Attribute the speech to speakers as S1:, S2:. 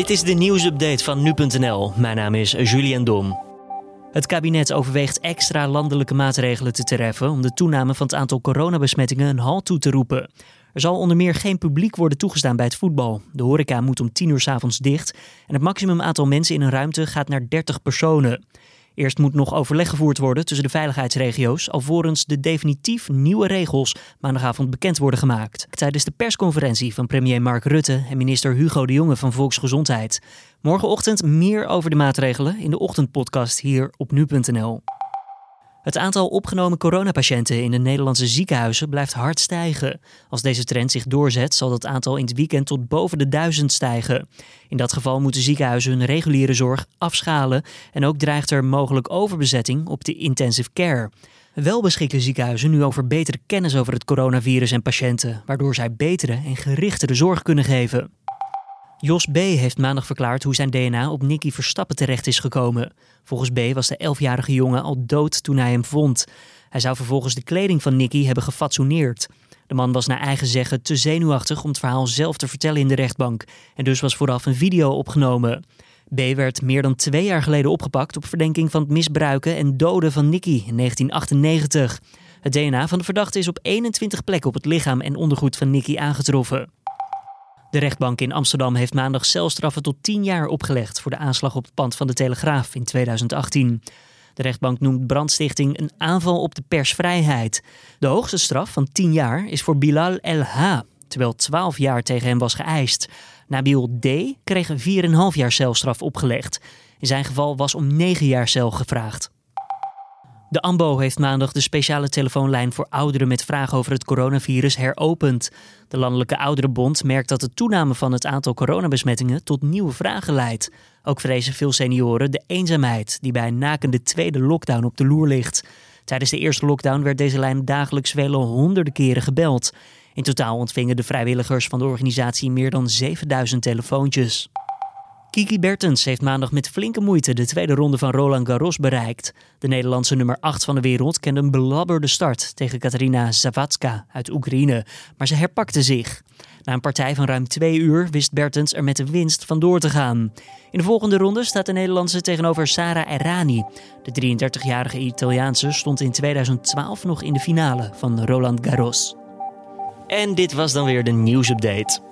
S1: Dit is de nieuwsupdate van nu.nl. Mijn naam is Julian Dom. Het kabinet overweegt extra landelijke maatregelen te treffen om de toename van het aantal coronabesmettingen een halt toe te roepen. Er zal onder meer geen publiek worden toegestaan bij het voetbal. De horeca moet om 10 uur s avonds dicht en het maximum aantal mensen in een ruimte gaat naar 30 personen. Eerst moet nog overleg gevoerd worden tussen de veiligheidsregio's, alvorens de definitief nieuwe regels maandagavond bekend worden gemaakt. Tijdens de persconferentie van premier Mark Rutte en minister Hugo de Jonge van Volksgezondheid. Morgenochtend meer over de maatregelen in de ochtendpodcast hier op nu.nl. Het aantal opgenomen coronapatiënten in de Nederlandse ziekenhuizen blijft hard stijgen. Als deze trend zich doorzet, zal dat aantal in het weekend tot boven de duizend stijgen. In dat geval moeten ziekenhuizen hun reguliere zorg afschalen en ook dreigt er mogelijk overbezetting op de intensive care. Wel beschikken ziekenhuizen nu over betere kennis over het coronavirus en patiënten, waardoor zij betere en gerichtere zorg kunnen geven. Jos B. heeft maandag verklaard hoe zijn DNA op Nicky Verstappen terecht is gekomen. Volgens B. was de 11-jarige jongen al dood toen hij hem vond. Hij zou vervolgens de kleding van Nicky hebben gefatsoeneerd. De man was naar eigen zeggen te zenuwachtig om het verhaal zelf te vertellen in de rechtbank. En dus was vooraf een video opgenomen. B. werd meer dan twee jaar geleden opgepakt op verdenking van het misbruiken en doden van Nicky in 1998. Het DNA van de verdachte is op 21 plekken op het lichaam en ondergoed van Nicky aangetroffen. De rechtbank in Amsterdam heeft maandag celstraffen tot 10 jaar opgelegd voor de aanslag op het pand van de Telegraaf in 2018. De rechtbank noemt brandstichting een aanval op de persvrijheid. De hoogste straf van 10 jaar is voor Bilal El-H, terwijl 12 jaar tegen hem was geëist. Nabil D. kreeg een 4,5 jaar celstraf opgelegd. In zijn geval was om 9 jaar cel gevraagd. De AMBO heeft maandag de speciale telefoonlijn voor ouderen met vragen over het coronavirus heropend. De Landelijke Ouderenbond merkt dat de toename van het aantal coronabesmettingen tot nieuwe vragen leidt. Ook vrezen veel senioren de eenzaamheid die bij een nakende tweede lockdown op de loer ligt. Tijdens de eerste lockdown werd deze lijn dagelijks vele honderden keren gebeld. In totaal ontvingen de vrijwilligers van de organisatie meer dan 7000 telefoontjes. Kiki Bertens heeft maandag met flinke moeite de tweede ronde van Roland Garros bereikt. De Nederlandse nummer 8 van de wereld kende een belabberde start tegen Katarina Zavatska uit Oekraïne, maar ze herpakte zich. Na een partij van ruim twee uur wist Bertens er met de winst vandoor te gaan. In de volgende ronde staat de Nederlandse tegenover Sara Errani. De 33-jarige Italiaanse stond in 2012 nog in de finale van Roland Garros. En dit was dan weer de nieuwsupdate.